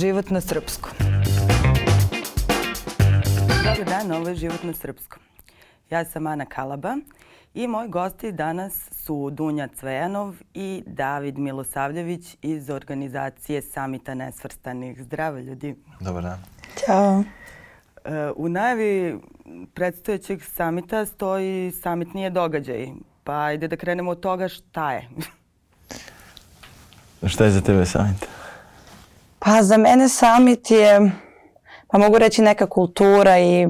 život na srpskom. Dobar dan, ovo je život na srpskom. Ja sam Ana Kalaba i moji gosti danas su Dunja Cvejanov i David Milosavljević iz organizacije Samita nesvrstanih. Zdravo ljudi. Dobar dan. Ćao. E, u najavi predstojećeg samita stoji samit nije događaj. Pa ajde da krenemo od toga šta je. šta je za tebe samit? Pa za mene summit je, pa mogu reći neka kultura i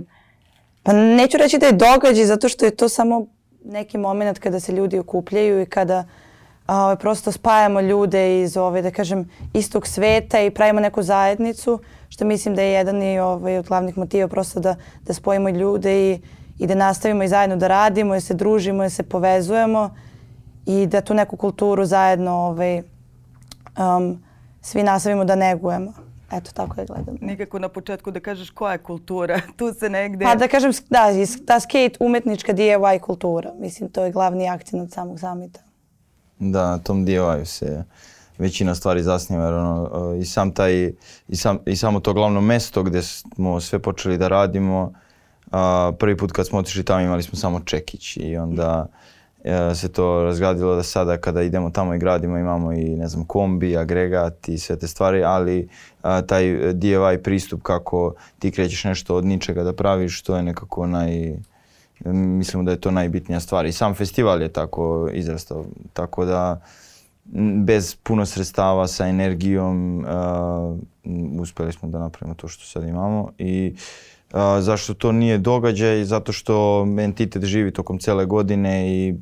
pa neću reći da je događaj zato što je to samo neki moment kada se ljudi okupljaju i kada a, ovaj, prosto spajamo ljude iz ove, ovaj, da kažem, istog sveta i pravimo neku zajednicu, što mislim da je jedan i ovaj, od glavnih motiva prosto da, da spojimo ljude i, i da nastavimo i zajedno da radimo i da se družimo i da se povezujemo i da tu neku kulturu zajedno ovaj, um, svi nastavimo da negujemo. Eto, tako je gledam. Nikako na početku da kažeš koja je kultura, tu se negde... Pa da kažem, da, ta skate umetnička DIY kultura. Mislim, to je glavni akcent samog samita. Da, na tom DIY-u se većina stvari zasniva, jer ono, e, i, sam taj, i, sam, i samo to glavno mesto gde smo sve počeli da radimo, a, prvi put kad smo otišli tamo imali smo samo čekić i onda... Mm E, se to razgradilo da sada kada idemo tamo i gradimo imamo i ne znam kombi, agregat i sve te stvari, ali a, e, taj DIY pristup kako ti krećeš nešto od ničega da praviš, to je nekako naj mislimo da je to najbitnija stvar i sam festival je tako izrastao, tako da bez puno sredstava sa energijom a, e, uspeli smo da napravimo to što sad imamo i Uh, zašto to nije događaj? Zato što entitet živi tokom cele godine i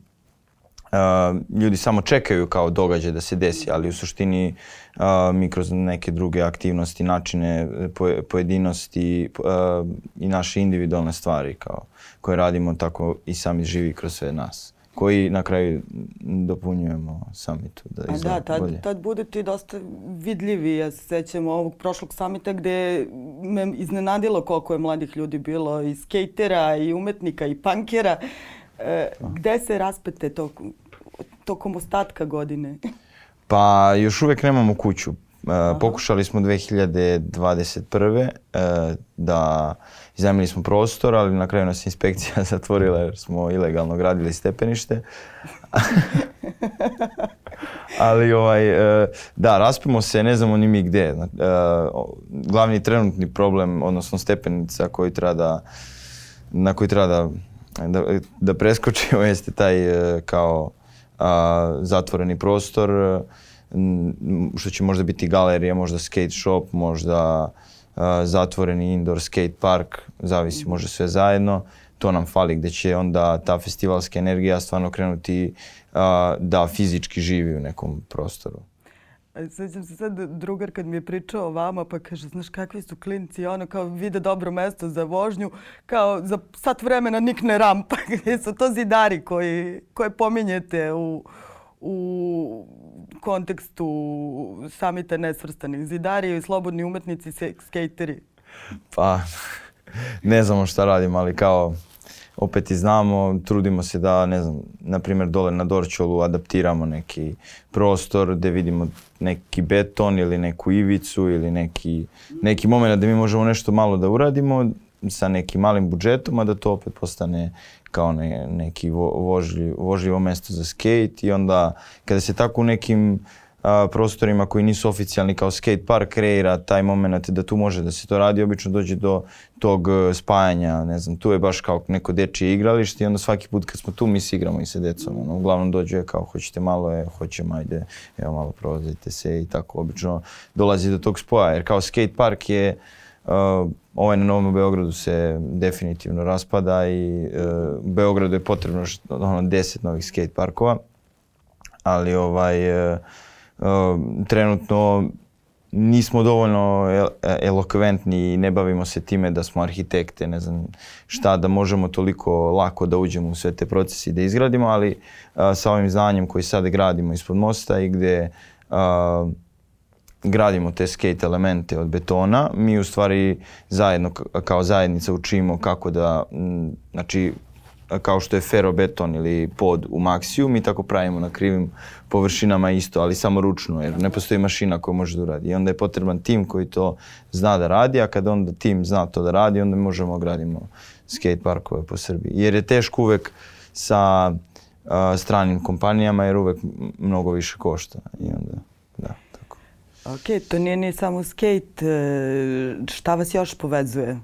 Uh, ljudi samo čekaju kao događaj da se desi, ali u suštini uh, mi kroz neke druge aktivnosti, načine, eh, poje, pojedinosti uh, i naše individualne stvari kao, koje radimo tako i sami živi kroz sve nas koji na kraju dopunjujemo samitu. Da, A pa da, tad, bolje. tad budete dosta vidljivi. Ja se sećam ovog prošlog samita gde me iznenadilo koliko je mladih ljudi bilo i skejtera i umetnika i pankera E, gde se raspete tok, tokom ostatka godine? pa još uvek nemamo kuću. E, pokušali smo 2021. E, da iznajmili smo prostor, ali na kraju nas inspekcija zatvorila jer smo ilegalno gradili stepenište. ali ovaj, e, da, raspimo se, ne znamo ni mi gde. E, glavni trenutni problem, odnosno stepenica koji treba da, na koji treba da da, da preskočimo jeste taj e, kao a, zatvoreni prostor, što će možda biti galerija, možda skate shop, možda a, zatvoreni indoor skate park, zavisi može sve zajedno. To nam fali gde će onda ta festivalska energija stvarno krenuti a, da fizički živi u nekom prostoru. Sjećam se sad da drugar kad mi je pričao o vama pa kaže, znaš kakvi su klinci, ono kao vide dobro mesto za vožnju, kao za sat vremena nikne rampa. su to zidari koji, koje pominjete u, u kontekstu samite nesvrstanih zidari i slobodni umetnici, skejteri. Pa, ne znamo šta radim, ali kao opet i znamo, trudimo se da, ne znam, na primjer dole na Dorčolu adaptiramo neki prostor gdje vidimo neki beton ili neku ivicu ili neki, neki moment da mi možemo nešto malo da uradimo sa nekim malim budžetom, a da to opet postane kao ne, neki vo, vožljivo mesto za skate i onda kada se tako u nekim a, prostorima koji nisu oficijalni kao skate park kreira taj moment da tu može da se to radi, obično dođe do tog e, spajanja, ne znam, tu je baš kao neko dečije igralište i onda svaki put kad smo tu mi se igramo i sa decom, ono, uglavnom dođe kao hoćete malo, je, hoćemo, ajde, evo malo provozajte se i tako, obično dolazi do tog spoja, jer kao skate park je Uh, ovaj na Novom Beogradu se definitivno raspada i uh, Beogradu je potrebno što, ono, 10 novih skate parkova, ali ovaj, uh, Ehm, trenutno nismo dovoljno e-, elokventni i ne bavimo se time da smo arhitekte, ne znam šta, da možemo toliko lako da uđemo u sve te procese i da izgradimo, ali a, sa ovim znanjem koji sad gradimo ispod mosta i gde a, gradimo te skate elemente od betona, mi u stvari zajedno kao zajednica učimo kako da, m, znači kao što je ferobeton ili pod u maksiju, mi tako pravimo na krivim površinama isto, ali samo ručno, jer ne postoji mašina koja može da uradi. I onda je potreban tim koji to zna da radi, a kada onda tim zna to da radi, onda možemo da gradimo skate parkove po Srbiji. Jer je teško uvek sa uh, stranim kompanijama, jer uvek mnogo više košta. I onda, da. Tako. Ok, to nije ni samo skate. E, šta vas još povezuje?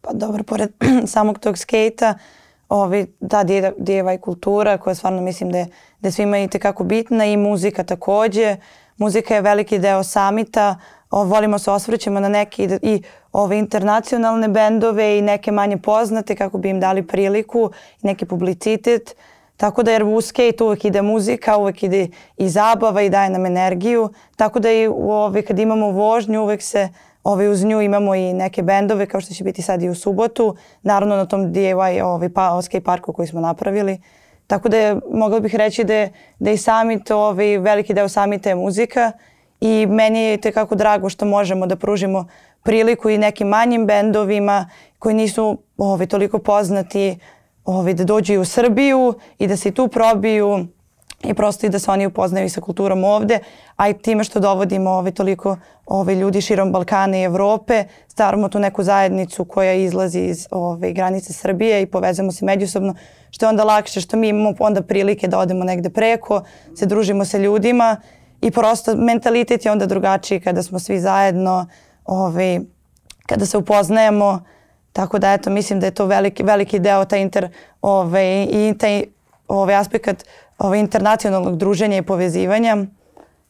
Pa dobro, pored samog tog skejta, uh, ovaj, ta dijeva i kultura koja stvarno mislim da je, da svima i tekako bitna i muzika takođe. Muzika je veliki deo samita, o, volimo se osvrćemo na neke i, i ove internacionalne bendove i neke manje poznate kako bi im dali priliku i neki publicitet. Tako da jer u skate uvek ide muzika, uvek ide i zabava i daje nam energiju. Tako da i u, ove, kad imamo vožnju uvek se Ovaj, uz nju imamo i neke bendove kao što će biti sad i u subotu. Naravno na tom DIY ovaj, pa, skate parku koji smo napravili. Tako da je, mogla bih reći da je, da je summit, ovaj, veliki deo samita je muzika i meni je tekako drago što možemo da pružimo priliku i nekim manjim bendovima koji nisu ovaj, toliko poznati ovaj, da dođu i u Srbiju i da se tu probiju i prosto i da se oni upoznaju i sa kulturom ovde, a i time što dovodimo ovaj, toliko ovaj, ljudi širom Balkana i Evrope, stvaramo tu neku zajednicu koja izlazi iz ovaj, granice Srbije i povezamo se međusobno, što je onda lakše, što mi imamo onda prilike da odemo negde preko, se družimo sa ljudima i prosto mentalitet je onda drugačiji kada smo svi zajedno, ovaj, kada se upoznajemo, tako da eto, mislim da je to veliki, veliki deo, ta inter, ovaj, i taj ovaj, aspekt ovaj, internacionalnog druženja i povezivanja,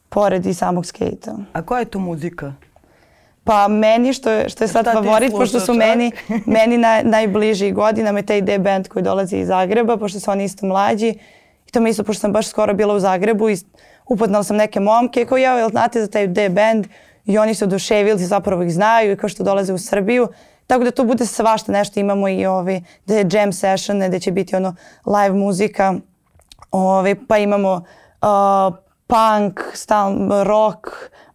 pored i samog skejta. A koja je to muzika? Pa meni što je, što je sad Šta favorit, pošto su meni, meni naj, najbliži godinama je taj D band koji dolazi iz Zagreba, pošto su oni isto mlađi. I to mi isto, pošto sam baš skoro bila u Zagrebu i upoznala sam neke momke koji, ja, jel znate za taj D band? I oni su oduševili, zapravo ih znaju i kao što dolaze u Srbiju. Tako da tu bude svašta nešto, imamo i ovi, da je jam session, da će biti ono live muzika. Ove, pa imamo uh, punk, stan, rock,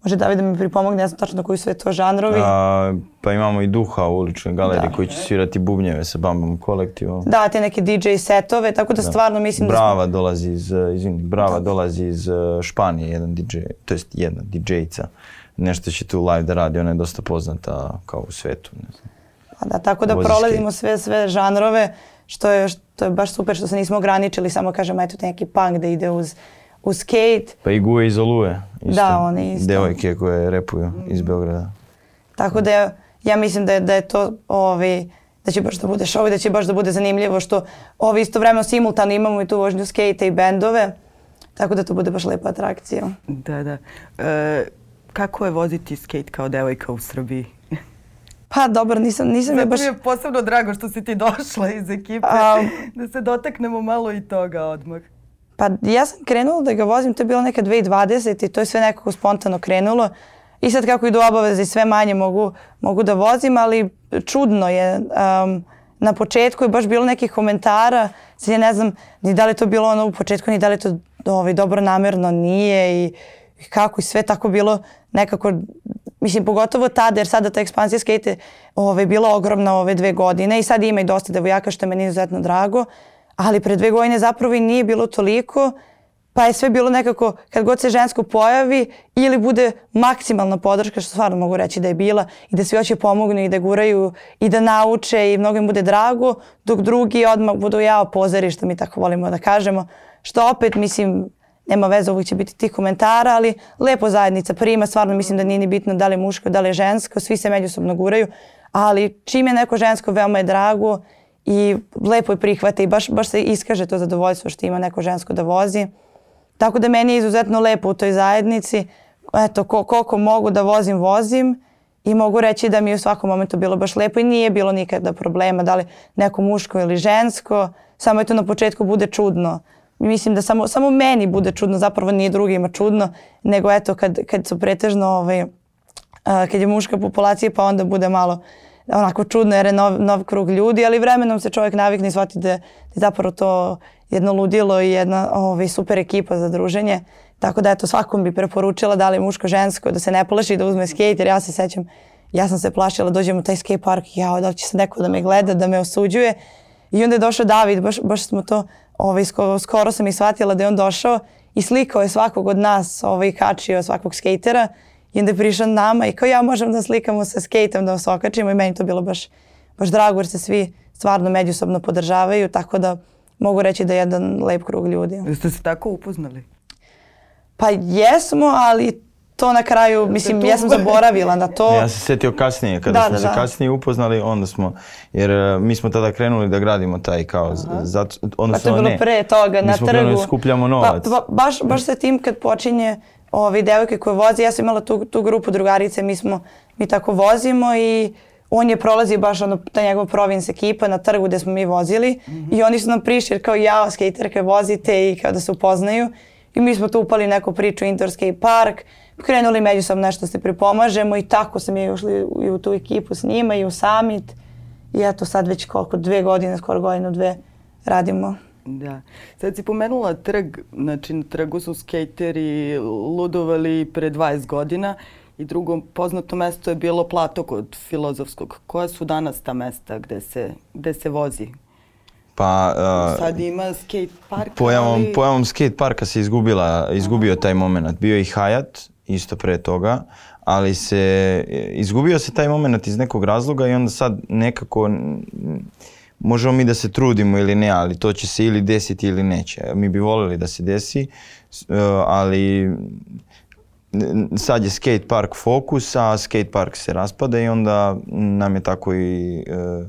može David da mi pripomogne, ja sam tačno na koji su to žanrovi. A, pa imamo i duha u uličnoj galeriji da. koji će svirati bubnjeve sa bambom kolektivom. Da, te neke DJ setove, tako da, da. stvarno mislim da Brava da Brava smo... dolazi iz, e, izvini, Brava da. dolazi iz e, Španije, jedan DJ, to jest jedna DJ-ica. Nešto će tu live da radi, ona je dosta poznata kao u svetu, ne znam. Pa da, tako da Vozi prolazimo sve, sve žanrove, što je, što to je baš super što se nismo ograničili, samo kažem, eto neki punk da ide uz, uz skate. Pa i Guje iz Oluje. Da, isto. Da, oni isto. Devojke koje repuju iz mm. Beograda. Tako da ja, ja mislim da je, da je to ovi, da će baš da bude show i da će baš da bude zanimljivo što ovi isto vremeno simultano imamo i tu vožnju skate i bendove. Tako da to bude baš lepa atrakcija. Da, da. E, kako je voziti skate kao devojka u Srbiji? Pa dobro, nisam, nisam Zato ja baš... mi je posebno drago što si ti došla iz ekipe, A... da se dotaknemo malo i toga odmah. Pa ja sam krenula da ga vozim, to je bilo neka 2020 i to je sve nekako spontano krenulo. I sad kako idu obaveze i sve manje mogu, mogu da vozim, ali čudno je. Um, na početku je baš bilo nekih komentara, sad ja ne znam ni da li to bilo ono u početku, ni da li to ovaj, dobro namerno nije i, i kako i sve tako bilo nekako Mislim, pogotovo tada, jer sada ta ekspansija skate ove, bila ogromna ove dve godine i sad ima i dosta devojaka što je meni izuzetno drago, ali pre dve godine zapravo i nije bilo toliko, pa je sve bilo nekako kad god se žensko pojavi ili bude maksimalna podrška, što stvarno mogu reći da je bila, i da svi hoće da pomognu i da guraju i da nauče i mnogo im bude drago, dok drugi odmah budu jao što mi tako volimo da kažemo, što opet, mislim, nema veze, uvijek će biti tih komentara, ali lepo zajednica prima, stvarno mislim da nije ni bitno da li je muško, da li je žensko, svi se međusobno guraju, ali čim je neko žensko, veoma je drago i lepo je prihvate i baš, baš se iskaže to zadovoljstvo što ima neko žensko da vozi. Tako da meni je izuzetno lepo u toj zajednici, eto, ko, koliko mogu da vozim, vozim i mogu reći da mi je u svakom momentu bilo baš lepo i nije bilo nikada problema, da li neko muško ili žensko, samo je to na početku bude čudno mislim da samo, samo meni bude čudno, zapravo nije drugima čudno, nego eto kad, kad su pretežno, ovaj, kad je muška populacija pa onda bude malo onako čudno jer je nov, nov krug ljudi, ali vremenom se čovjek navikne i shvati da, da je zapravo to jedno ludilo i jedna ovaj, super ekipa za druženje. Tako da eto svakom bi preporučila da li muško žensko da se ne plaši da uzme skate jer ja se sećam ja sam se plašila dođem u taj skate park i ja da će se neko da me gleda, da me osuđuje. I onda je došao David, baš, baš smo to ovaj, skoro, skoro sam i shvatila da je on došao i slikao je svakog od nas, ovaj, kačio svakog skejtera i onda je prišao nama i kao ja možem da slikamo sa skejtom, da vas okačimo i meni to bilo baš, baš drago jer se svi stvarno međusobno podržavaju, tako da mogu reći da je jedan lep krug ljudi. Jeste se tako upoznali? Pa jesmo, ali to na kraju, mislim, ja sam zaboravila na to. Ja se setio kasnije, kada da, smo da. se da. kasnije upoznali, onda smo, jer e, mi smo tada krenuli da gradimo taj kao, zato, odnosno pa to je bilo ne, pre toga, na trgu. smo Krenuli, da skupljamo pa, novac. Pa, ba, baš, baš se tim kad počinje ove devojke koje voze, ja sam imala tu, tu grupu drugarice, mi smo, mi tako vozimo i on je prolazio baš ono, ta njegova province ekipa na trgu gde smo mi vozili mm -hmm. i oni su nam prišli kao ja, skaterke vozite i kao da se upoznaju. I mi smo tu upali neku priču, indoor skate park, krenuli međusobno nešto se pripomažemo i tako sam ja ušli i u tu ekipu s njima i u summit. I eto sad već koliko, dve godine, skoro godinu, dve radimo. Da. Sad si pomenula trg, znači na trgu su skateri ludovali pre 20 godina i drugo poznato mesto je bilo plato kod filozofskog. Koja su danas ta mesta gde se, gde se vozi? Pa, uh, Sad ima skate park. Pojavom, ali... pojavom skate parka se izgubila, izgubio taj moment. Bio je i Hayat, isto pre toga, ali se, izgubio se taj moment iz nekog razloga i onda sad nekako, možemo mi da se trudimo ili ne, ali to će se ili desiti ili neće. Mi bi voleli da se desi, e, ali sad je skate park fokus, a skate park se raspada i onda nam je tako i e,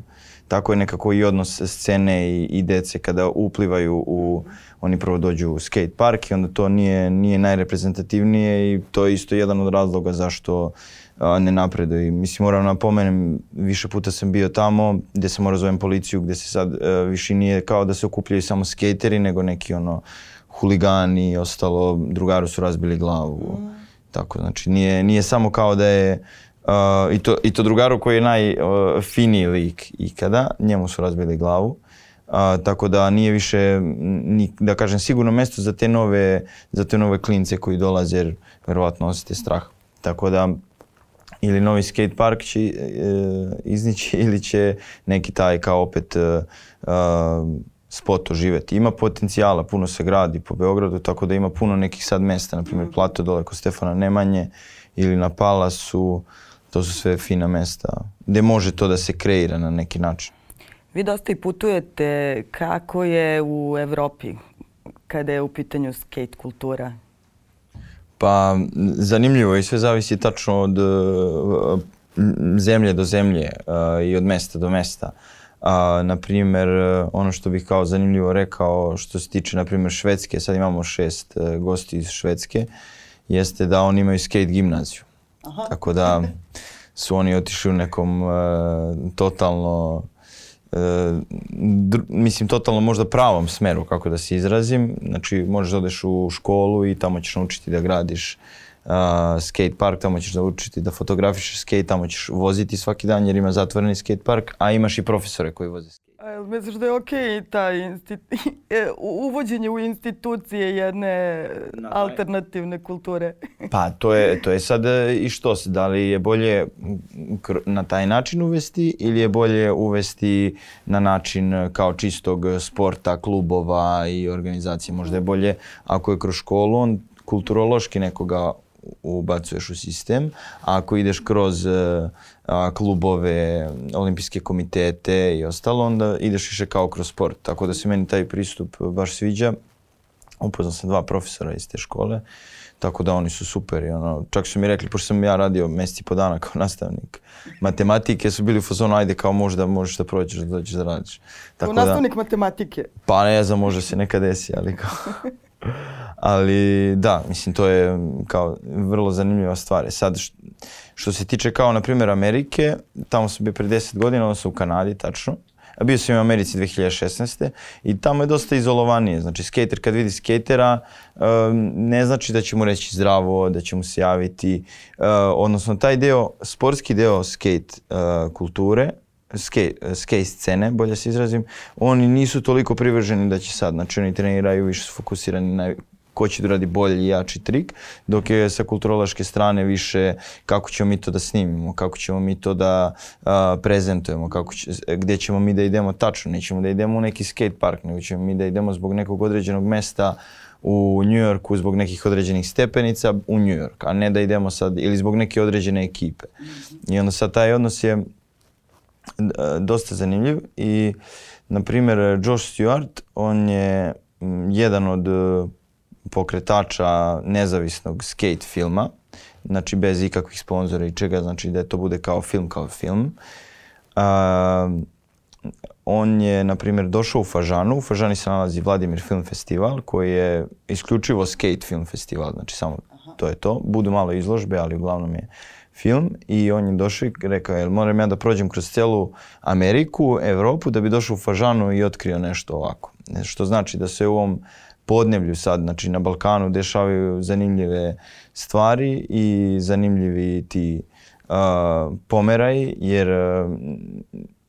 tako je nekako i odnos scene i, i dece kada uplivaju u uh, oni prvo dođu u skate park i onda to nije, nije najreprezentativnije i to je isto jedan od razloga zašto a, ne napreduju. Mislim, moram napomenem, više puta sam bio tamo gde sam morao zovem policiju, gde se sad a, e, više nije kao da se okupljaju samo skateri, nego neki ono huligani i ostalo, drugaru su razbili glavu. Mm. Tako, znači nije, nije samo kao da je Uh, i, to, I to drugaru koji je najfiniji uh, lik ikada, njemu su razbili glavu. A, tako da nije više, ni, da kažem, sigurno mesto za te nove, za te nove klince koji dolaze jer verovatno osjete strah. Tako da ili novi skate park će e, iznići ili će neki taj kao opet e, spot oživeti. Ima potencijala, puno se gradi po Beogradu, tako da ima puno nekih sad mesta, na primjer mhm. Plato dole kod Stefana Nemanje ili na Palasu, to su sve fina mesta gde može to da se kreira na neki način. Vi dosta i putujete. Kako je u Evropi kada je u pitanju skate kultura? Pa zanimljivo i sve zavisi tačno od uh, zemlje do zemlje uh, i od mesta do mesta. Uh, na primer, e, ono što bih kao zanimljivo rekao što se tiče na primer Švedske, sad imamo šest uh, gosti iz Švedske, jeste da oni imaju skate gimnaziju. Aha. Tako da su oni otišli u nekom uh, totalno uh, E, mislim, totalno možda pravom smeru, kako da se izrazim. Znači, možeš da odeš u školu i tamo ćeš naučiti da gradiš uh, skate park, tamo ćeš naučiti da fotografišeš skate, tamo ćeš voziti svaki dan jer ima zatvoreni skate park, a imaš i profesore koji voze skate. A misliš da je okej okay, taj e, uvođenje u institucije jedne no, alternativne kulture? pa to je, to je sad e, i što se, da li je bolje na taj način uvesti ili je bolje uvesti na način e, kao čistog sporta, klubova i organizacije. Možda je bolje ako je kroz školu on kulturološki nekoga ubacuješ u sistem. a Ako ideš kroz e, a, klubove, olimpijske komitete i ostalo, onda ideš više kao kroz sport. Tako da se meni taj pristup baš sviđa. Upoznao sam dva profesora iz te škole, tako da oni su super i ono, čak su mi rekli, pošto sam ja radio mjesec po dana kao nastavnik matematike, su bili u fazonu, ajde kao možda možeš da prođeš, da dođeš da radiš. Tako kao da- nastavnik matematike? Pa ne znam, možda se nekad desi, ali kao... Ali da, mislim to je mm, kao vrlo zanimljiva stvar. E sad što, što se tiče kao na primjer Amerike, tamo sam bio pre 10 godina, odnosno u Kanadi tačno. A bio sam i u Americi 2016. I tamo je dosta izolovanije. Znači, skater kad vidi skatera, ne znači da će mu reći zdravo, da će mu se javiti. E, odnosno, taj deo, sportski deo skate e, kulture, skate, skate scene, bolje se izrazim, oni nisu toliko privrženi da će sad, znači oni treniraju više su fokusirani na ko će da radi bolji i jači trik, dok je sa kulturološke strane više kako ćemo mi to da snimimo, kako ćemo mi to da a, prezentujemo, kako će, gde ćemo mi da idemo tačno, nećemo da idemo u neki skate park, nego ćemo mi da idemo zbog nekog određenog mesta u New Yorku zbog nekih određenih stepenica u New York, a ne da idemo sad ili zbog neke određene ekipe. I onda sad taj odnos je E, dosta zanimljiv i, na primjer, Josh Stewart, on je jedan od e, pokretača nezavisnog skate filma, znači bez ikakvih sponzora i čega, znači da to bude kao film, kao film. A, on je, na primjer, došao u Fažanu. U Fažani se nalazi Vladimir Film Festival, koji je isključivo skate film festival, znači samo to je to. Budu malo izložbe, ali uglavnom je film i on je došao i rekao, jel moram ja da prođem kroz celu Ameriku, Evropu, da bi došao u Fažanu i otkrio nešto ovako. E, što znači da se u ovom podnevlju sad, znači na Balkanu dešavaju zanimljive stvari i zanimljivi ti uh, pomeraji, jer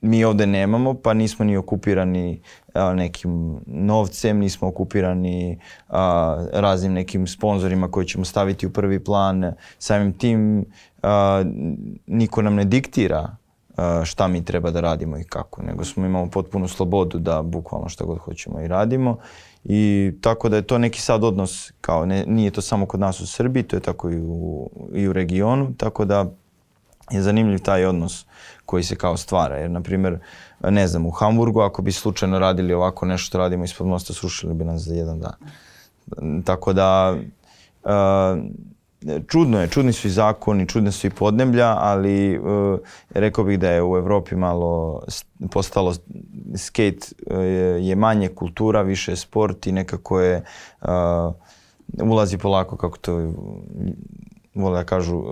mi ovde nemamo, pa nismo ni okupirani nekim novcem, nismo okupirani a, raznim nekim sponzorima koji ćemo staviti u prvi plan. Samim tim niko nam ne diktira šta mi treba da radimo i kako, nego smo imamo potpunu slobodu da bukvalno šta god hoćemo i radimo. I tako da je to neki sad odnos, kao ne, nije to samo kod nas u Srbiji, to je tako i u, i u regionu, tako da je zanimljiv taj odnos koji se kao stvara. Jer, na primjer, ne znam, u Hamburgu ako bi slučajno radili ovako nešto što radimo ispod mosta, srušili bi nas za jedan dan. Tako da, uh, čudno je, čudni su i zakoni, čudne su i podneblja, ali uh, rekao bih da je u Evropi malo postalo skate uh, je manje kultura, više je sport i nekako je uh, ulazi polako kako to vole da kažu,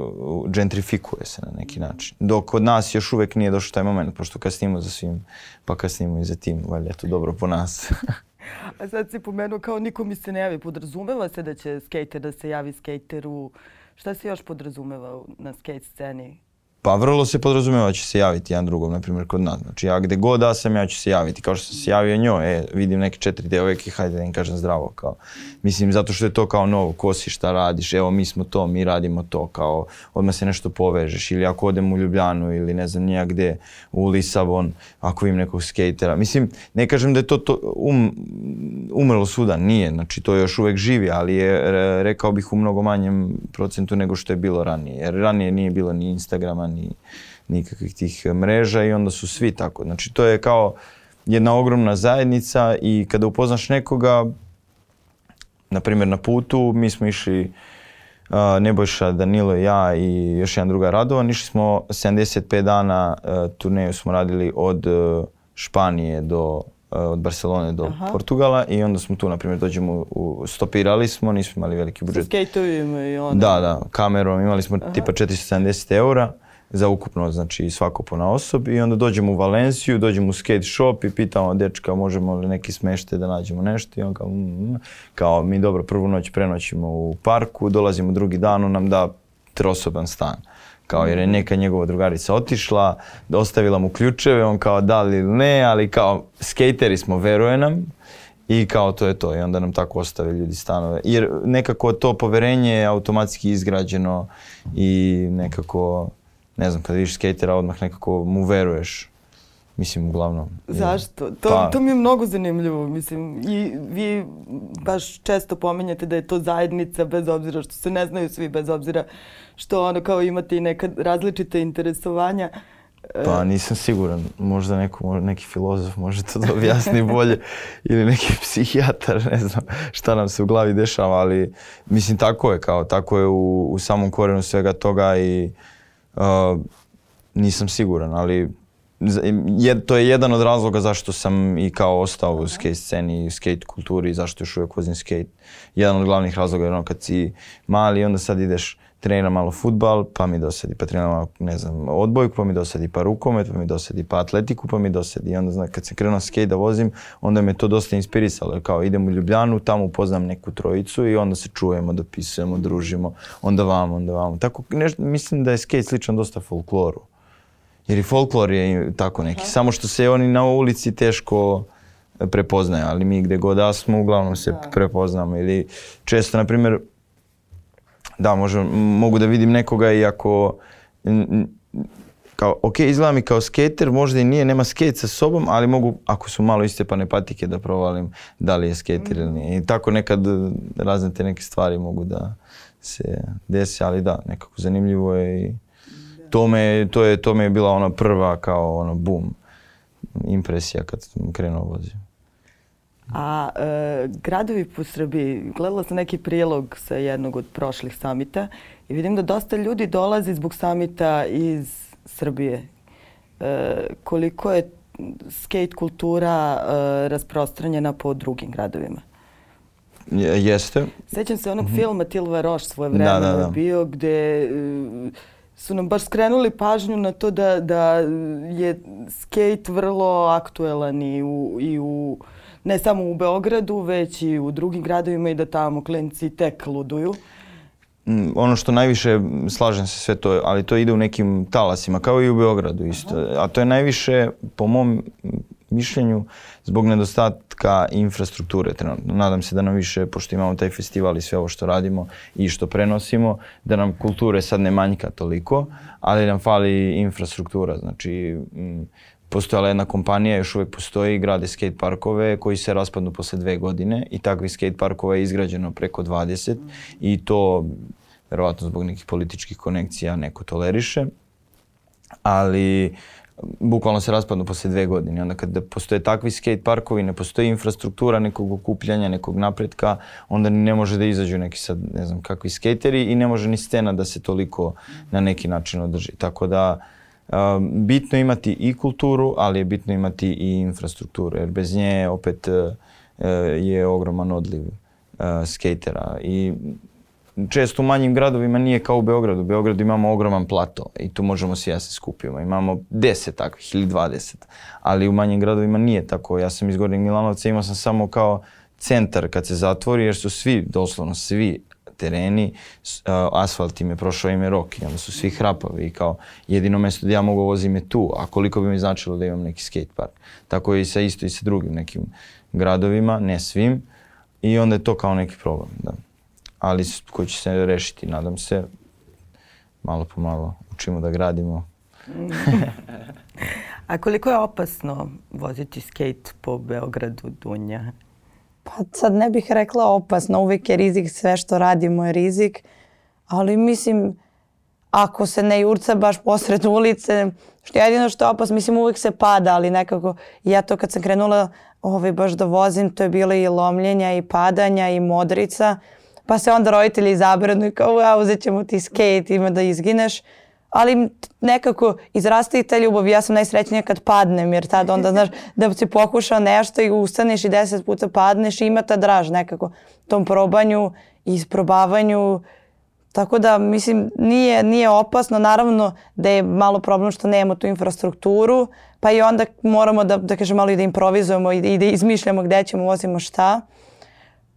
gentrifikuje se na neki način. Dok kod nas još uvek nije došao taj moment, pošto kasnimo za svim, pa kasnimo i za tim, valjda je to dobro po nas. A sad si pomenuo kao niko mi se ne javi. Podrazumeva se da će skejter da se javi skejteru. Šta se još podrazumeva na skate sceni Pa vrlo se podrazumeva da će se javiti jedan drugom, na primjer kod nas. Znači ja gde god da sam, ja ću se javiti. Kao što sam se javio njoj, e, vidim neke četiri devojke, hajde da im kažem zdravo. Kao. Mislim, zato što je to kao novo, ko si, šta radiš, evo mi smo to, mi radimo to, kao odmah se nešto povežeš. Ili ako odem u Ljubljanu ili ne znam nija gde, u Lisabon, ako im nekog skejtera. Mislim, ne kažem da je to, to um, umrlo suda, nije, znači to još uvek živi, ali je, rekao bih, u mnogo manjem procentu nego što je bilo ranije. Jer ranije nije bilo ni Instagrama, ni, nikakvih tih e, mreža i onda su svi tako. Znači to je kao jedna ogromna zajednica i kada upoznaš nekoga, na primjer na putu, mi smo išli uh, Nebojša, Danilo i ja i još jedan druga Radovan, išli smo 75 dana uh, turneju smo radili od uh, Španije do od Barcelone do Aha. Portugala i onda smo tu, na primjer, dođemo, u, u, stopirali smo, nismo imali veliki budžet. Sa skateovima i onda? Da, da, kamerom, imali smo Aha. tipa 470 eura za ukupno, znači svako po na osob i onda dođemo u Valenciju, dođemo u skate shop i pitamo dečka možemo li neki smešte da nađemo nešto i on kao, mm, mm, kao mi dobro prvu noć prenoćimo u parku, dolazimo drugi dan, on nam da trosoban stan. Kao jer je mhm. neka njegova drugarica otišla, ostavila mu ključeve, on kao da li ne, ali kao skateri smo, veruje nam, i kao to je to i onda nam tako ostave ljudi stanove. Jer nekako to poverenje je automatski izgrađeno i nekako ne znam, kad vidiš skatera odmah nekako mu veruješ. Mislim, uglavnom. Zašto? To, pa, to mi je mnogo zanimljivo. Mislim, i vi baš često pominjate da je to zajednica bez obzira što se ne znaju svi, bez obzira što ono kao imate i neka različita interesovanja. Pa nisam siguran. Možda neko, neki filozof može to da objasni bolje ili neki psihijatar, ne znam šta nam se u glavi dešava, ali mislim tako je kao, tako je u, u samom korenu svega toga i uh, Uh, nisam siguran, ali je, to je jedan od razloga zašto sam i kao ostao u skate sceni skate kulturi zašto još uvek vozim skate. Jedan od glavnih razloga je ono kad si mali onda sad ideš treniram malo futbal, pa mi dosadi, pa treniram malo, ne znam, odbojku, pa mi dosadi pa rukomet, pa mi dosadi pa atletiku, pa mi dosadi. I onda, znam, kad sam krenuo skate da vozim, onda me to dosta inspirisalo. Kao, idem u Ljubljanu, tamo upoznam neku trojicu i onda se čujemo, dopisujemo, družimo, onda vamo, onda vamo. Tako, nešto, mislim da je skate sličan dosta folkloru. Jer i folklor je tako neki. Aha. Samo što se oni na ulici teško prepoznaju, ali mi gde god da smo, uglavnom se da. prepoznamo. Ili često, na primjer, Da, možem, mogu da vidim nekoga i ako kao, ok, izgleda mi kao skater, možda i nije, nema skate sa sobom, ali mogu, ako su malo istepane patike, da provalim da li je skater ili nije. I tako nekad razne te neke stvari mogu da se desi, ali da, nekako zanimljivo je i to, me, to, je, to me je bila ona prva kao ono bum impresija kad sam krenuo vozio. A e, gradovi po Srbiji, gledala sam neki prilog sa jednog od prošlih samita i vidim da dosta ljudi dolazi zbog samita iz Srbije. E, koliko je skate kultura e, rasprostranjena po drugim gradovima? Jeste. Sećam se onog mm -hmm. filma Tilva Roš svoje vreme da, da, da. bio gde e, su nam baš skrenuli pažnju na to da, da je skate vrlo aktuelan i u, i u ne samo u Beogradu, već i u drugim gradovima i da tamo klinci tek luduju mm, ono što najviše, slažem se sve to, ali to ide u nekim talasima, kao i u Beogradu isto. A to je najviše, po mom mišljenju, zbog nedostatka infrastrukture trenutno. Nadam se da nam više, pošto imamo taj festival i sve ovo što radimo i što prenosimo, da nam kulture sad ne manjka toliko, ali nam fali infrastruktura. Znači, mm, postojala jedna kompanija, još uvek postoji, grade skate parkove koji se raspadnu posle dve godine i takvih skate parkova je izgrađeno preko 20 i to verovatno zbog nekih političkih konekcija neko toleriše, ali mm, bukvalno se raspadnu posle dve godine. Onda kada postoje takvi skate parkovi, ne postoji infrastruktura nekog okupljanja, nekog napretka, onda ne može da izađu neki sad, ne znam, kakvi skateri i ne može ni stena da se toliko na neki način održi. Tako da, uh, um, bitno imati i kulturu, ali je bitno imati i infrastrukturu, jer bez nje opet e, je ogroman odliv e, skatera. I često u manjim gradovima nije kao u Beogradu. U Beogradu imamo ogroman plato i tu možemo svi ja da se skupimo. Imamo 10 takvih ili dvadeset. Ali u manjim gradovima nije tako. Ja sam iz Gornjeg Milanovca, imao sam samo kao centar kad se zatvori jer su svi, doslovno svi tereni, asfalt im je prošao ime rok i onda su svi hrapavi i kao jedino mesto da ja mogu vozim je tu, a koliko bi mi značilo da imam neki skate park. Tako i sa isto i sa drugim nekim gradovima, ne svim, i onda je to kao neki problem, da. Ali koji će se rešiti, nadam se, malo po malo učimo da gradimo. a koliko je opasno voziti skate po Beogradu, Dunja Pa sad ne bih rekla opasno, uvijek je rizik, sve što radimo je rizik, ali mislim ako se ne jurca baš posred ulice, što je jedino što je opasno, mislim uvijek se pada, ali nekako ja to kad sam krenula ovaj, baš da vozim, to je bilo i lomljenja i padanja i modrica, pa se onda roditelji zabranu i kao ja uzet ćemo ti skate, ima da izgineš ali nekako izraste i ta ljubav. Ja sam najsrećnija kad padnem, jer tad onda, znaš, da si pokušao nešto i ustaneš i deset puta padneš i ima ta draž nekako tom probanju i isprobavanju. Tako da, mislim, nije, nije opasno. Naravno da je malo problem što nemamo tu infrastrukturu, pa i onda moramo da, da kažem, malo i da improvizujemo i, i da izmišljamo gde ćemo, vozimo šta.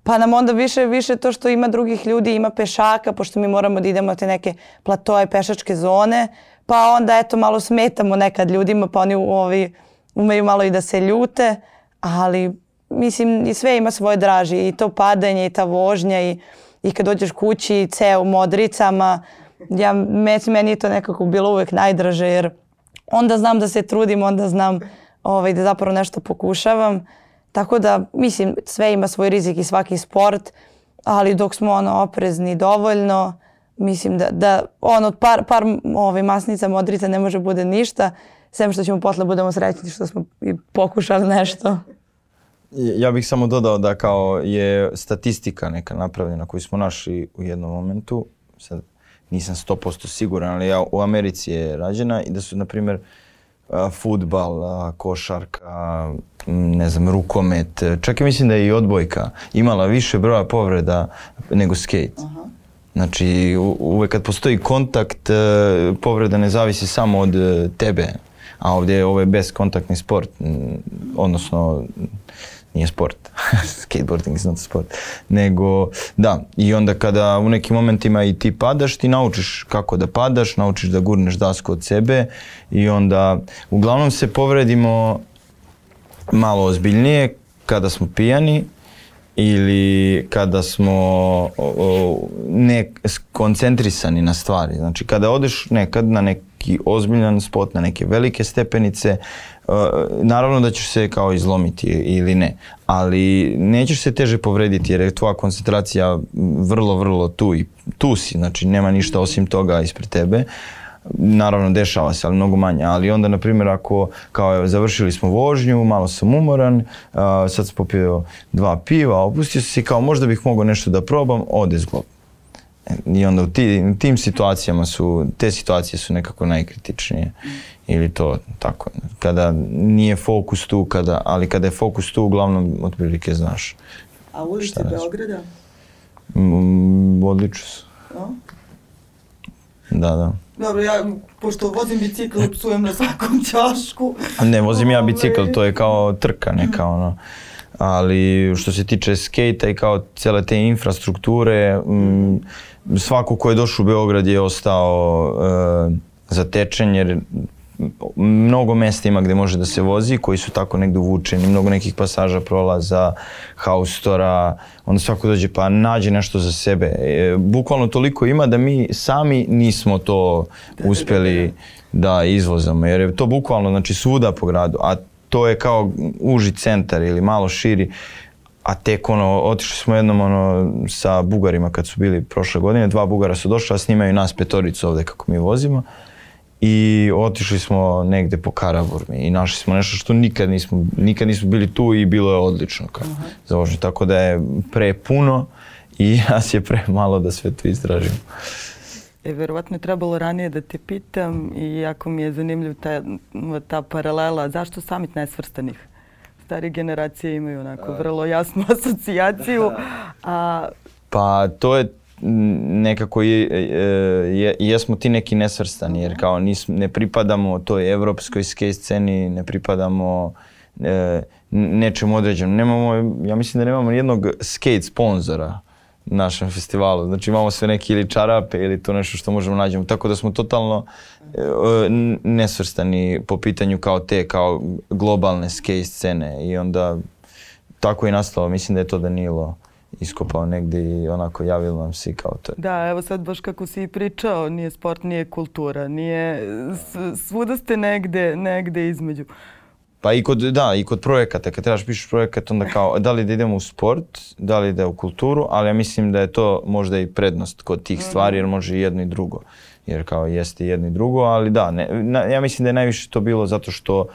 Pa nam onda više, više to što ima drugih ljudi, ima pešaka, pošto mi moramo da idemo te neke platoje, pešačke zone, pa onda eto malo smetamo nekad ljudima, pa oni ovi, umeju malo i da se ljute, ali mislim i sve ima svoje draži i to padanje i ta vožnja i, i kad dođeš kući ceo u modricama, ja, meni je to nekako bilo uvek najdraže jer onda znam da se trudim, onda znam ovaj, da zapravo nešto pokušavam. Tako da, mislim, sve ima svoj rizik i svaki sport, ali dok smo ono oprezni dovoljno, mislim da, da ono, par, par ovaj, masnica modrica ne može bude ništa, sem što ćemo posle budemo srećni što smo i pokušali nešto. Ja bih samo dodao da kao je statistika neka napravljena koju smo našli u jednom momentu, sad nisam 100% siguran, ali ja, u Americi je rađena i da su, na primjer, futbal, košarka, ne znam, rukomet, čak i mislim da je i odbojka imala više broja povreda nego skate. Aha. Znači, uvek kad postoji kontakt, e, povreda ne zavisi samo od e, tebe, a ovdje je ovo je beskontaktni sport, odnosno nije sport, skateboarding is not sport, nego da, i onda kada u nekim momentima i ti padaš, ti naučiš kako da padaš, naučiš da gurneš dasku od sebe i onda uglavnom se povredimo malo ozbiljnije kada smo pijani ili kada smo o, ne koncentrisani na stvari. Znači kada odeš nekad na neki ozbiljan spot, na neke velike stepenice, e, naravno da ćeš se kao izlomiti ili ne, ali nećeš se teže povrediti jer je tvoja koncentracija vrlo, vrlo tu i tu si, znači nema ništa osim toga ispred tebe. Uh, Naravno, dešava se, ali mnogo manje. Ali onda, na primjer, ako kao evo, završili smo vožnju, malo sam umoran, uh, sad sam popio dva piva, opustio se i kao možda bih mogao nešto da probam, ode zglob. E, I onda u, tim, tim situacijama su, te situacije su nekako najkritičnije. Ili to tako. Kada nije fokus tu, kada, ali kada je fokus tu, uglavnom otprilike znaš. A ulice Beograda? Mm, odlično su. Da, da. Dobro, ja pošto vozim bicikl, psujem na svakom ćašku. Ne, vozim ja bicikl, to je ovaj. kao trka neka ono. Ali što se tiče skejta i kao cele te infrastrukture, m, mm, svako ko je došao u Beograd je ostao e, zatečen jer mnogo mesta ima gde može da se vozi, koji su tako negde uvučeni, mnogo nekih pasaža prolaza, haustora, onda svako dođe pa nađe nešto za sebe. E, bukvalno toliko ima da mi sami nismo to uspeli da izvozamo, jer je to bukvalno znači svuda po gradu, a to je kao uži centar ili malo širi a tek ono, otišli smo jednom ono, sa Bugarima kad su bili prošle godine, dva Bugara su došla, snimaju nas petoricu ovde kako mi vozimo i otišli smo negde po Karaburmi i našli smo nešto što nikad nismo, nikad nismo bili tu i bilo je odlično kao uh -huh. za vožnju. Tako da je pre puno i nas je pre malo da sve to istražimo. E, verovatno je trebalo ranije da te pitam i jako mi je zanimljiv ta, ta paralela. Zašto samit nesvrstanih? Stari generacije imaju onako vrlo jasnu asocijaciju, a Pa to je nekako je, je, jesmo ti neki nesvrstani, jer kao nis, ne pripadamo toj evropskoj skate sceni, ne pripadamo e, nečemu određenom. Nemamo, ja mislim da nemamo jednog skate sponzora našem festivalu. Znači imamo sve neke ili čarape ili to nešto što možemo nađemo. Tako da smo totalno e, nesvrstani po pitanju kao te, kao globalne skate scene i onda tako je nastalo. Mislim da je to Danilo iskopao negde i onako javilo nam se kao to. Da, evo sad baš kako si i pričao, nije sport, nije kultura, nije, svuda ste negde, negde između. Pa i kod, da, i kod projekata, kad trebaš pišeš projekat, onda kao da li da idemo u sport, da li da u kulturu, ali ja mislim da je to možda i prednost kod tih mhm. stvari, jer može i jedno i drugo. Jer kao jeste jedno i drugo, ali da, ne, na, ja mislim da je najviše to bilo zato što uh,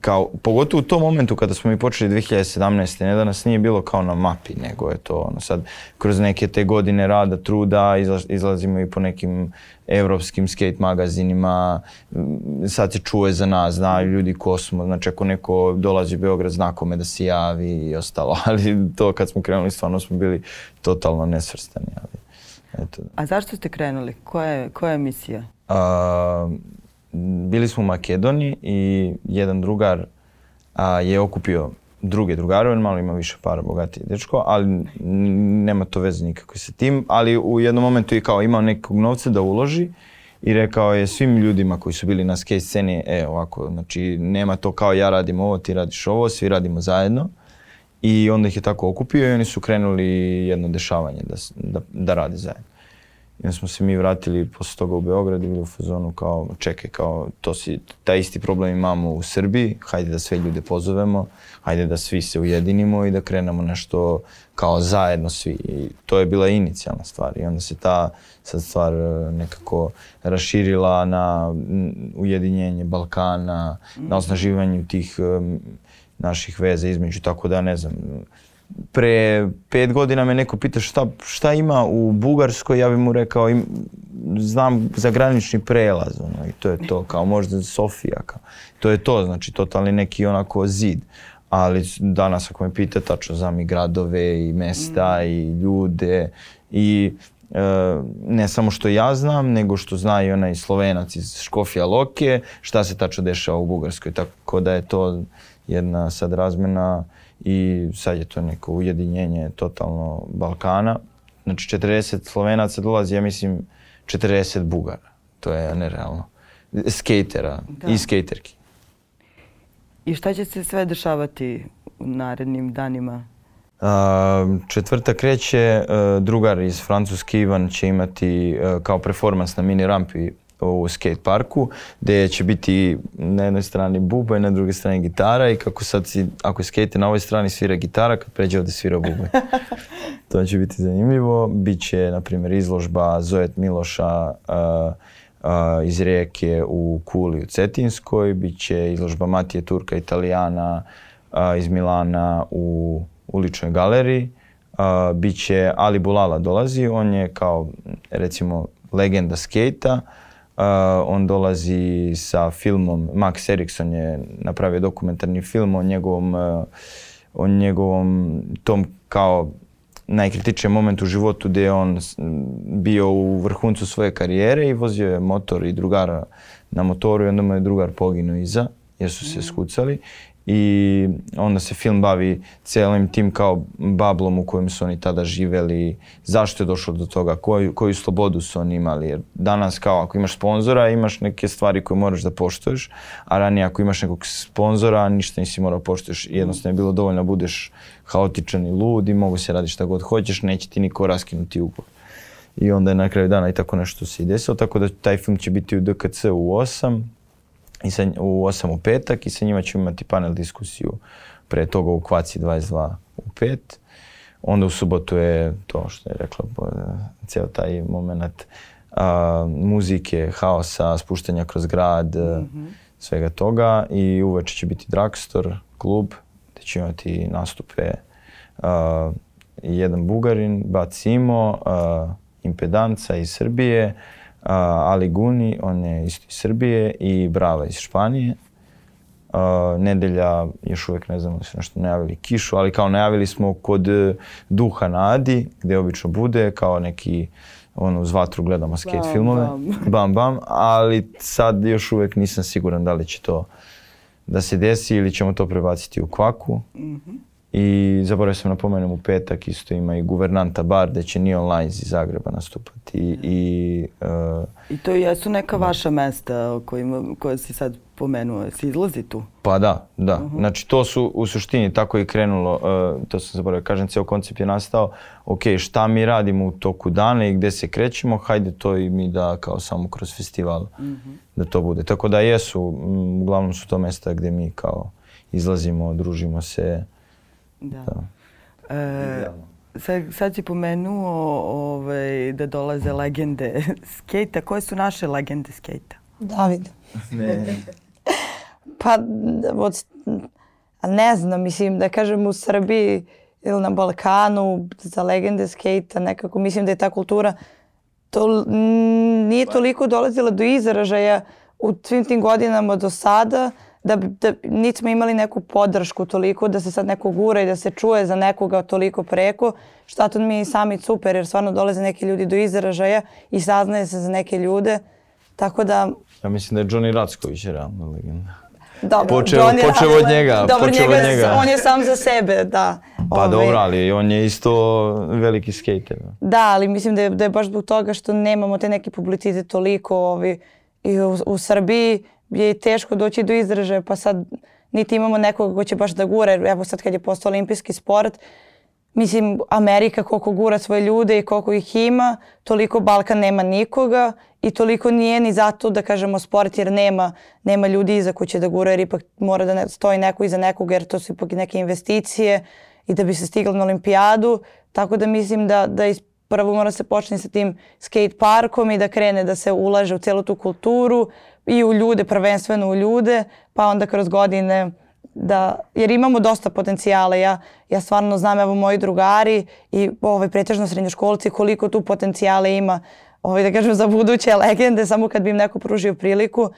kao, pogotovo u tom momentu kada smo mi počeli 2017. ne da nas nije bilo kao na mapi, nego je to ono sad kroz neke te godine rada, truda, izlaz, izlazimo i po nekim evropskim skate magazinima, sad se čuje za nas, znaju ljudi ko smo, znači ako neko dolazi u Beograd znakome da se javi i ostalo, ali to kad smo krenuli stvarno smo bili totalno nesvrstani. Ali, eto. A zašto ste krenuli? Koja je, koja je misija? A, bili smo u Makedoniji i jedan drugar a, je okupio druge drugare, on malo ima više para, bogatije dečko, ali nema to veze nikako sa tim, ali u jednom momentu je kao imao nekog novca da uloži i rekao je svim ljudima koji su bili na skate sceni, e ovako, znači nema to kao ja radim ovo, ti radiš ovo, svi radimo zajedno. I onda ih je tako okupio i oni su krenuli jedno dešavanje da, da, da rade zajedno. I smo se mi vratili posle toga u Beograd i bili u fazonu kao, čekaj, kao, to si, taj isti problem imamo u Srbiji, hajde da sve ljude pozovemo, hajde da svi se ujedinimo i da krenemo nešto kao zajedno svi. I to je bila inicijalna stvar i onda se ta sad stvar e, nekako raširila na ujedinjenje Balkana, na osnaživanju tih naših veza između, tako da ne znam, pre pet godina me neko pita šta, šta ima u Bugarskoj, ja bih mu rekao im, znam za granični prelaz ono, i to je to, kao možda Sofija. Kao. To je to, znači totalni neki onako zid. Ali danas ako me pita, tačno znam i gradove i mesta mm. i ljude i e, ne samo što ja znam, nego što zna i onaj slovenac iz Škofija Loke, šta se tačno dešava u Bugarskoj. Tako da je to jedna sad razmena uh, i sad je to neko ujedinjenje totalno Balkana. Znači 40 Slovenaca dolazi, ja mislim 40 Bugara. To je nerealno. Skatera da. i skaterki. I šta će se sve dešavati u narednim danima? A, četvrta kreće, e, drugar iz Francuske Ivan će imati e, kao performans na mini rampi u skate parku, gde će biti na jednoj strani bubanj, na drugoj strani gitara i kako sad si, ako skate na ovoj strani svira gitara, kad pređe ovde svira bubanj. to će biti zanimljivo. Biće, na primjer, izložba Zoet Miloša uh, uh, iz Rijeke u Kuli u Cetinskoj, biće izložba Matije Turka Italijana uh, iz Milana u uličnoj galeriji. Uh, biće Ali Bulala dolazi, on je kao recimo legenda skejta, uh, Uh, on dolazi sa filmom, Max Eriksson je napravio dokumentarni film o njegovom, uh, o njegovom tom kao najkritičnijem momentu u životu gdje je on bio u vrhuncu svoje karijere i vozio je motor i drugara na motoru i onda mu je drugar poginuo iza jer su se mhm. skucali i onda se film bavi celim tim kao bablom u kojem su oni tada živeli, zašto je došlo do toga, koju, koju slobodu su oni imali. Jer danas kao ako imaš sponzora imaš neke stvari koje moraš da poštuješ, a ranije ako imaš nekog sponzora ništa nisi morao poštuješ, jednostavno je bilo dovoljno da budeš haotičan i lud i mogu se raditi šta god hoćeš, neće ti niko raskinuti ugovor. I onda je na kraju dana i tako nešto se i desilo, tako da taj film će biti u DKC u 8 i sa, u 8 u petak i sa njima ćemo imati panel diskusiju pre toga u Kvaci 22 u 5. Onda u subotu je to što je rekla ceo taj moment a, muzike, haosa, spuštanja kroz grad, mm -hmm. svega toga i uveče će biti Drakstor klub gde će imati nastupe a, jedan Bugarin, Bacimo, a, Impedanca iz Srbije, Ali Guni, on je iz Srbije i Brava iz Španije. Uh, nedelja, još uvek ne znamo da su nešto najavili kišu, ali kao najavili smo kod e, Duha na Adi, gde obično bude, kao neki ono, uz vatru gledamo skate bam, filmove. Bam. bam, bam. Ali sad još uvek nisam siguran da li će to da se desi ili ćemo to prebaciti u kvaku. Mm -hmm. I zaboravio sam napomenem u petak isto ima i guvernanta bar da će ni Lines iz Zagreba nastupati. I, i, uh, I to jesu neka da. vaša mesta kojima, koja si sad pomenuo, se izlazi tu? Pa da, da. Uh mhm. -huh. Znači to su u suštini tako i krenulo, uh, to sam zaboravio, kažem ceo koncept je nastao, ok šta mi radimo u toku dana i gde se krećemo, hajde to i mi da kao samo kroz festival uh mhm. -huh. da to bude. Tako da jesu, m, uglavnom su to mesta gde mi kao izlazimo, družimo se, Da. da. E, sad, sad si pomenuo ovaj, da dolaze legende skejta. Koje su naše legende skejta? David. ne. pa od, ne znam, mislim da kažem u Srbiji ili na Balkanu za legende skejta nekako mislim da je ta kultura to, nije pa- toliko dolazila do izražaja u svim tim godinama do sada da, da niti smo imali neku podršku toliko da se sad neko gura i da se čuje za nekoga toliko preko. što to mi je sami super jer stvarno dolaze neki ljudi do izražaja i saznaje se za neke ljude. Tako da... Ja mislim da je Johnny Racković realno legenda. Dobro, počeo, Johnny počeo od njega. Dobro, počeo njega, od njega. on je sam za sebe, da. Pa ove. Ovaj- dobro, ali on je isto veliki skater. Da, ali mislim da je, da je baš zbog toga što nemamo te neki publicitet toliko ovi, i u, u Srbiji je teško doći do izražaja, pa sad niti imamo nekoga ko će baš da gura, jer evo sad kad je postao olimpijski sport, mislim, Amerika koliko gura svoje ljude i koliko ih ima, toliko Balkan nema nikoga i toliko nije ni zato da kažemo sport jer nema, nema ljudi iza koji će da gura jer ipak mora da ne, stoji neko iza nekoga jer to su ipak neke investicije i da bi se stiglo na olimpijadu. Tako da mislim da, da iz, prvo mora se počne sa tim skate parkom i da krene da se ulaže u celu tu kulturu, i u ljude, prvenstveno u ljude, pa onda kroz godine da, jer imamo dosta potencijala. Ja, ja stvarno znam, evo moji drugari i ovaj, pretežno srednjoškolci koliko tu potencijala ima, ovaj, da kažem, za buduće legende, samo kad bi im neko pružio priliku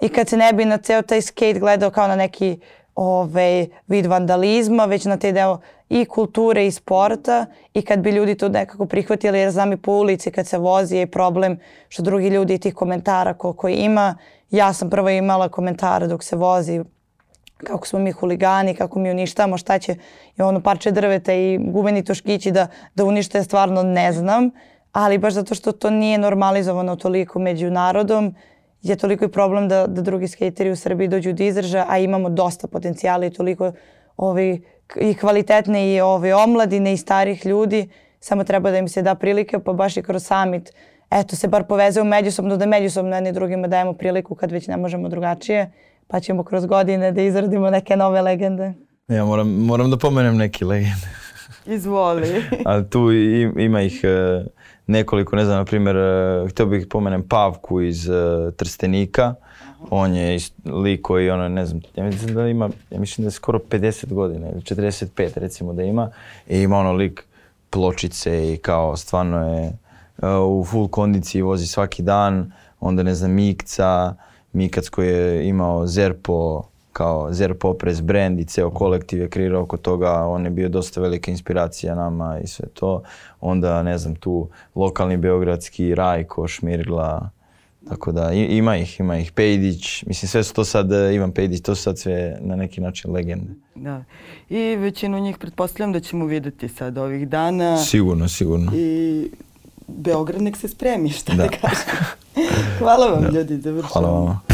i kad se ne bi na ceo taj skate gledao kao na neki ovaj, vid vandalizma, već na taj deo i kulture i sporta i kad bi ljudi to nekako prihvatili, jer znam i po ulici kad se vozi je problem što drugi ljudi tih komentara ko, koji ima ja sam prvo imala komentare dok se vozi kako smo mi huligani, kako mi uništamo, šta će i ono parče drveta i gumeni toškići da, da unište stvarno ne znam, ali baš zato što to nije normalizovano toliko među narodom, je toliko i problem da, da drugi skateri u Srbiji dođu do izražaja, a imamo dosta potencijala i toliko ovi, i kvalitetne i ove omladine i starih ljudi, samo treba da im se da prilike, pa baš i kroz summit eto se bar povezaju međusobno, da međusobno jedni drugima dajemo priliku kad već ne možemo drugačije, pa ćemo kroz godine da izradimo neke nove legende. Ja moram, moram da pomenem neke legende. Izvoli. A tu ima ih e, nekoliko, ne znam, na primjer, e, htio bih da pomenem Pavku iz e, Trstenika. On je lik koji, ono, ne znam, ja mislim da ima, ja mislim da je skoro 50 godina ili 45 recimo da ima. I ima ono lik pločice i kao stvarno je Uh, u full kondiciji vozi svaki dan, onda ne znam Mikca, Mikac koji je imao Zerpo, kao Zerpo Press brand i ceo kolektiv je kreirao oko toga, on je bio dosta velika inspiracija nama i sve to. Onda ne znam tu lokalni beogradski Rajko, Šmirgla, tako da ima ih, ima ih. Pejdić, mislim sve su to sad, eh, Ivan Pejdić, to su sad sve na neki način legende. Da. I većinu njih pretpostavljam da ćemo videti sad ovih dana. Sigurno, sigurno. I Beograd nek se spremi, šta da, da kažem. Hvala vam da. ljudi, završamo. Hvala vam.